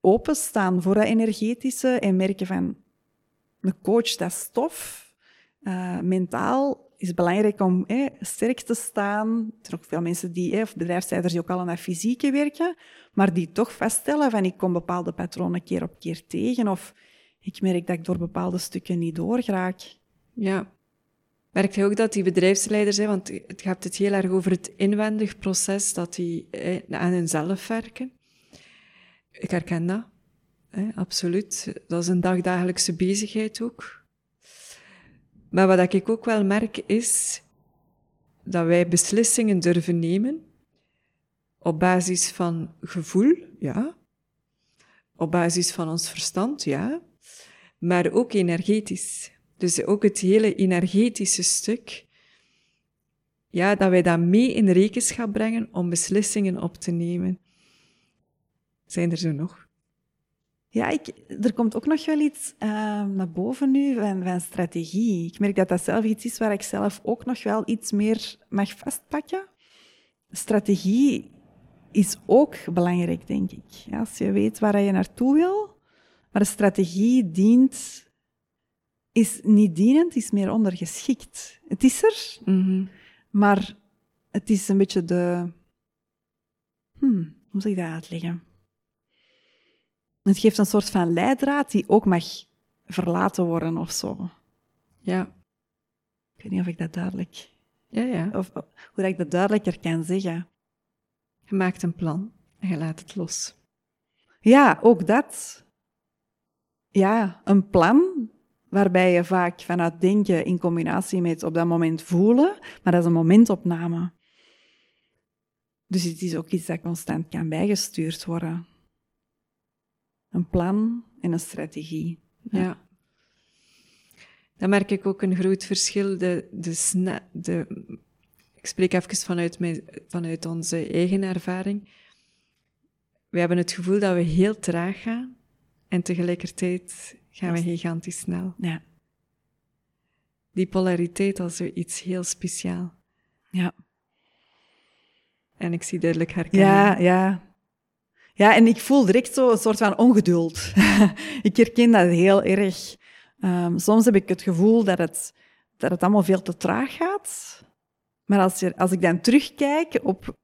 openstaan voor dat energetische en merken van een coach, dat is tof. Uh, mentaal is belangrijk om sterk te staan. Er zijn ook veel mensen die, of bedrijfsleiders die ook al aan fysieke werken, maar die toch vaststellen van ik kom bepaalde patronen keer op keer tegen of ik merk dat ik door bepaalde stukken niet doorgraak. Ja. Merk je ook dat die bedrijfsleiders, hè, want het gaat het heel erg over het inwendig proces, dat die aan hunzelf werken. Ik herken dat, hè, absoluut. Dat is een dagdagelijkse bezigheid ook. Maar wat ik ook wel merk is dat wij beslissingen durven nemen op basis van gevoel, ja. Op basis van ons verstand, ja. Maar ook energetisch. Dus ook het hele energetische stuk. Ja, dat wij dat mee in rekenschap brengen om beslissingen op te nemen. Zijn er zo nog? Ja, ik, er komt ook nog wel iets uh, naar boven nu van, van strategie. Ik merk dat dat zelf iets is waar ik zelf ook nog wel iets meer mag vastpakken. Strategie is ook belangrijk, denk ik. Ja, als je weet waar je naartoe wil, maar de strategie dient, is niet dienend, is meer ondergeschikt. Het is er, mm maar het is een beetje de... Hmm, hoe moet ik dat uitleggen? Het geeft een soort van leidraad die ook mag verlaten worden of zo. Ja. Ik weet niet of ik dat duidelijk... Ja, ja. Of hoe ik dat duidelijker kan zeggen. Je maakt een plan en je laat het los. Ja, ook dat. Ja, een plan waarbij je vaak vanuit denken in combinatie met op dat moment voelen, maar dat is een momentopname. Dus het is ook iets dat constant kan bijgestuurd worden. Een plan en een strategie. Ja. Dan merk ik ook een groot verschil. De, de, de, ik spreek even vanuit, mijn, vanuit onze eigen ervaring. We hebben het gevoel dat we heel traag gaan en tegelijkertijd gaan we gigantisch snel. Ja. Die polariteit als iets heel speciaal. Ja. En ik zie duidelijk herkenning. Ja, ja. Ja, en ik voel direct zo een soort van ongeduld. ik herken dat heel erg. Um, soms heb ik het gevoel dat het, dat het allemaal veel te traag gaat. Maar als, je, als ik dan terugkijk op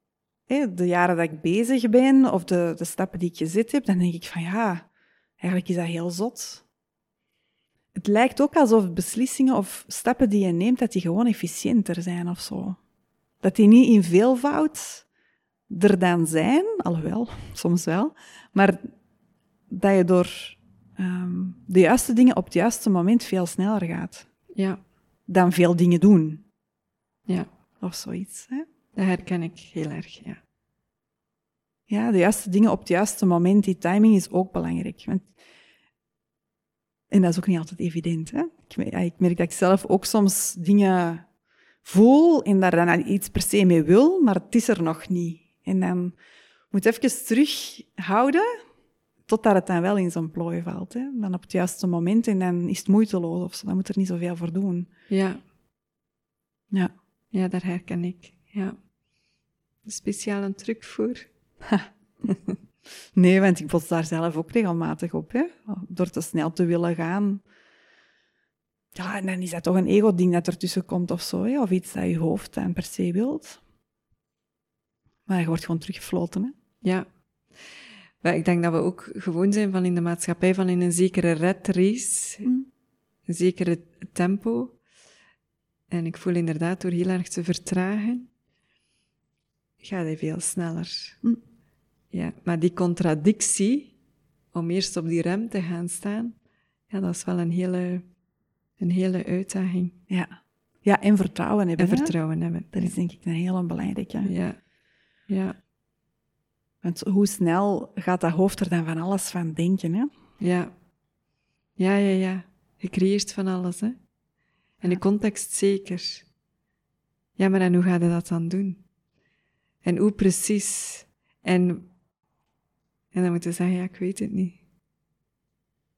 de jaren dat ik bezig ben of de, de stappen die ik gezet heb, dan denk ik van ja, eigenlijk is dat heel zot. Het lijkt ook alsof beslissingen of stappen die je neemt, dat die gewoon efficiënter zijn of zo. Dat die niet in veelvoud er dan zijn, alhoewel, soms wel, maar dat je door um, de juiste dingen op het juiste moment veel sneller gaat. Ja. Dan veel dingen doen. Ja. Of zoiets. Hè? Dat herken ik heel erg, ja. Ja, de juiste dingen op het juiste moment, die timing is ook belangrijk. Want en dat is ook niet altijd evident. Hè? Ik, ik, merk dat ik zelf ook soms dingen voel en daar dan iets per se mee wil, maar het is er nog niet. En dan moet even terughouden totdat het dan wel in zo'n plooi valt. Hè? Dan op het juiste moment en dan is het moeiteloos of zo. Dan moet er niet zoveel voor doen. Ja. Ja. Ja, daar herken ik. Ja. Speciaal een truc voor. Nee, want ik bots daar zelf ook regelmatig op. Hè? Door te snel te willen gaan. Ja, en dan is dat toch een ego-ding dat ertussen komt of zo. Hè? Of iets dat je hoofd dan per se wilt. Maar je wordt gewoon teruggefloten. Hè? Ja. Maar ik denk dat we ook gewoon zijn van in de maatschappij van in een zekere red race. Mm. Een zekere tempo. En ik voel inderdaad door heel erg te vertragen, gaat hij veel sneller. Mm. Ja, maar die contradictie, om eerst op die rem te gaan staan, ja, dat is wel een hele, een hele uitdaging. Ja. ja, en vertrouwen hebben. En vertrouwen hebben. Dat is denk ik een hele belangrijke. Ja, ja. Want hoe snel gaat dat hoofd er dan van alles van denken, hè? Ja. Ja, ja, ja. Je creëert van alles, hè. En de context zeker. Ja, maar en hoe ga je dat dan doen? En hoe precies? En en dan moet je zeggen, ja, ik weet het niet.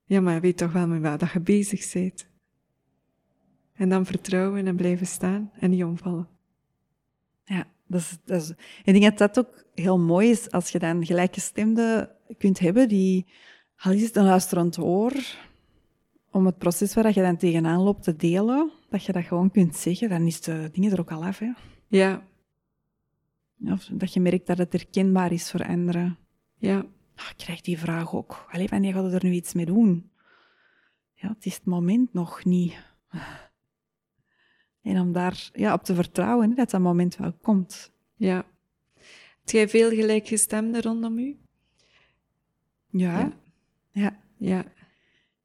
Ja, maar je weet toch wel met wat dat je bezig bent. En dan vertrouwen en blijven staan en niet omvallen. Ja, dat is, dat is, ik denk dat dat ook heel mooi is als je dan gelijkgestemde kunt hebben die, al is het een luisterend oor, om het proces waar je dan tegenaan loopt te delen, dat je dat gewoon kunt zeggen, dan is de dingen er ook al af. Hè? Ja. Of dat je merkt dat het herkenbaar is voor anderen. Ja. Oh, ik krijg die vraag ook. Alleen wanneer gaat er nu iets mee doen? Ja, het is het moment nog niet. En om daar ja, op te vertrouwen, dat dat moment wel komt. Ja. Heb jij veel gelijkgestemden rondom u? Ja. Ja. ja. Ja.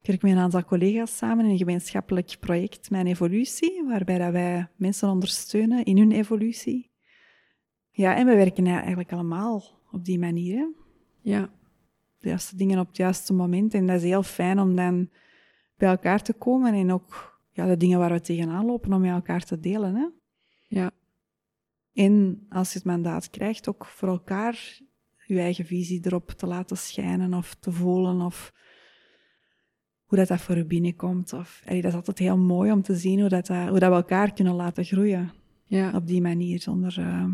Ik werk met een aantal collega's samen in een gemeenschappelijk project Mijn Evolutie, waarbij dat wij mensen ondersteunen in hun evolutie. Ja, en we werken eigenlijk allemaal op die manier. Hè? Ja. De juiste dingen op het juiste moment. En dat is heel fijn om dan bij elkaar te komen en ook ja, de dingen waar we tegenaan lopen, om met elkaar te delen. Hè? Ja. En als je het mandaat krijgt, ook voor elkaar je eigen visie erop te laten schijnen of te voelen of hoe dat, dat voor je binnenkomt. Of, allee, dat is altijd heel mooi om te zien hoe, dat, dat- hoe dat we elkaar kunnen laten groeien Ja. op die manier, zonder, eh,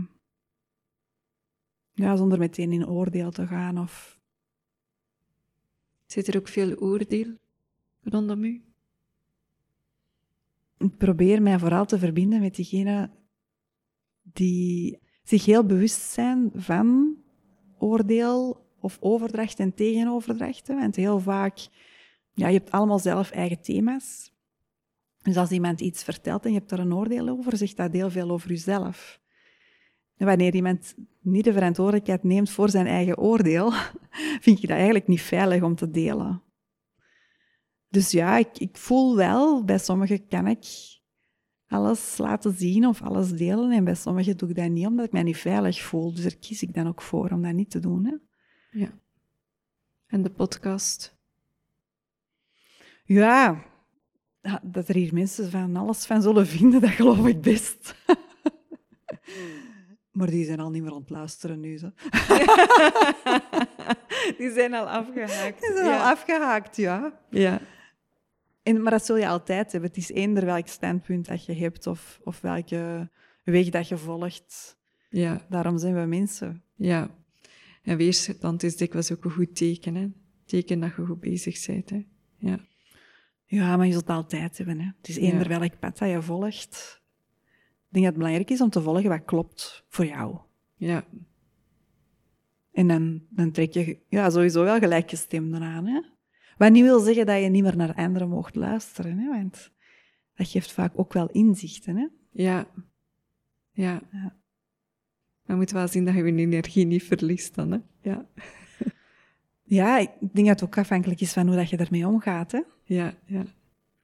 ja, zonder meteen in oordeel te gaan. Of, Zit er ook veel oordeel rondom u? Ik probeer mij vooral te verbinden met diegenen die zich heel bewust zijn van oordeel of overdracht en tegenoverdrachten. Want heel vaak, ja, je hebt allemaal zelf eigen thema's. Dus als iemand iets vertelt en je hebt daar een oordeel over, zegt dat heel veel over jezelf. En wanneer iemand niet de verantwoordelijkheid neemt voor zijn eigen oordeel, vind je dat eigenlijk niet veilig om te delen. Dus ja, ik, ik voel wel, bij sommigen kan ik alles laten zien of alles delen. En bij sommigen doe ik dat niet, omdat ik mij niet veilig voel. Dus daar kies ik dan ook voor om dat niet te doen. Hè. Ja. En de podcast? Ja, dat er hier mensen van alles van zullen vinden, dat geloof ik best. maar die zijn al niet meer aan het luisteren nu. Zo. Die zijn al afgehaakt. Die zijn ja. al afgehaakt, ja. Ja. En, maar dat zul je altijd hebben. Het is eender welk standpunt dat je hebt of, of welke weg dat je volgt. Ja. Daarom zijn we mensen. Ja. En weerstand is dikwijls ook een goed teken, hè. Teken dat je goed bezig bent, hè. Ja. Ja, maar je zult het altijd hebben. Hè. Het is eender Ja. welk pad dat je volgt. Ik denk dat het belangrijk is om te volgen wat klopt voor jou. Ja. En dan, dan trek je ja, sowieso wel gelijkgestemden aan. Hè? Wat niet wil zeggen dat je niet meer naar anderen mocht luisteren. Hè? Want dat geeft vaak ook wel inzichten. Hè? Ja. Ja. Ja. Maar je moet wel zien dat je je energie niet verliest dan, hè. Ja. Ja, ik denk dat het ook afhankelijk is van hoe dat je ermee omgaat. Hè? Ja, ja.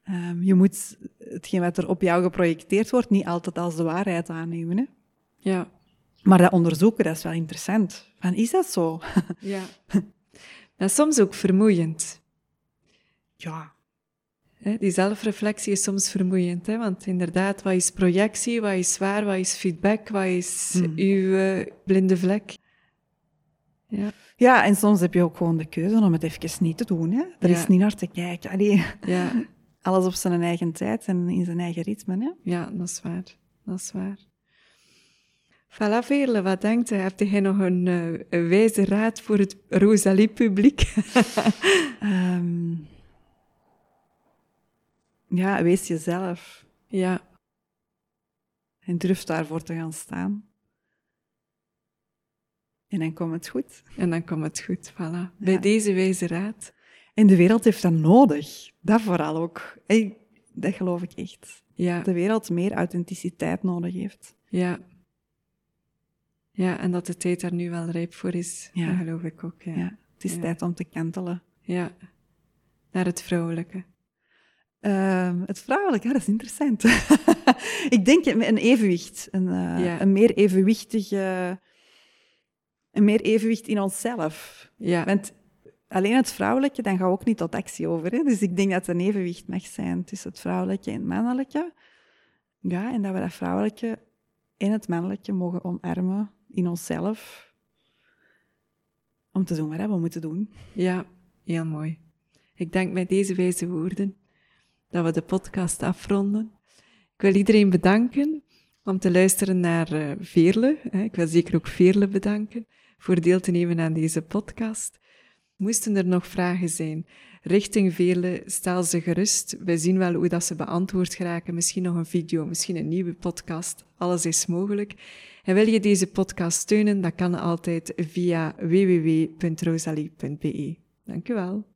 Ehm, je moet hetgeen wat er op jou geprojecteerd wordt niet altijd als de waarheid aannemen. Hè? Ja. Maar dat onderzoeken, dat is wel interessant. Van, is dat zo? Ja. Dat is soms ook vermoeiend. Ja, Hè? Die zelfreflectie is soms vermoeiend, hè? want inderdaad, wat is projectie, wat is waar, wat is feedback, wat is Hmm. uw eh, blinde vlek? Ja, Ja, en soms heb je ook gewoon de keuze om het even niet te doen. Hè? Er Ja. is niet naar te kijken. Allee, ja, alles op zijn eigen tijd en in zijn eigen ritme. Hè? ja, dat is waar. Dat is waar. Voilà, Veerle, wat denkt u? Hebt jij nog een, eh, een wijze raad voor het Rosalie-publiek? Ehm, ja, wees jezelf ja, en durf daarvoor te gaan staan. En dan komt het goed. en dan komt het goed. Voilà. Bij deze wijze raad. En de wereld heeft dat nodig. Dat vooral ook. Hey, dat geloof ik echt. Ja, De wereld meer authenticiteit nodig heeft. ja. Ja, en dat de tijd daar nu wel rijp voor is, Ja. dat geloof ik ook. Ja. Ja. het is tijd om te kantelen. ja. Naar het vrouwelijke. Ehm, het vrouwelijke, ja, dat is interessant. ik denk een evenwicht. Een, eh, Ja. een meer evenwichtige... Een meer evenwicht in onszelf. Ja, Want alleen het vrouwelijke, dan gaan we ook niet tot actie over. Hè? Dus ik denk dat er een evenwicht mag zijn tussen het vrouwelijke en het mannelijke. Ja, en dat we dat vrouwelijke en het mannelijke mogen omarmen in onszelf. Om te doen wat we moeten doen. ja, heel mooi. Ik denk met deze wijze woorden dat we de podcast afronden. Ik wil iedereen bedanken om te luisteren naar eh, Veerle. Ik wil zeker ook Veerle bedanken voor deel te nemen aan deze podcast. Moesten er nog vragen zijn, richting velen, stel ze gerust. We zien wel hoe dat ze beantwoord geraken. Misschien nog een video, misschien een nieuwe podcast. Alles is mogelijk. En wil je deze podcast steunen, dat kan altijd via www.rosalie.be. Dank u wel.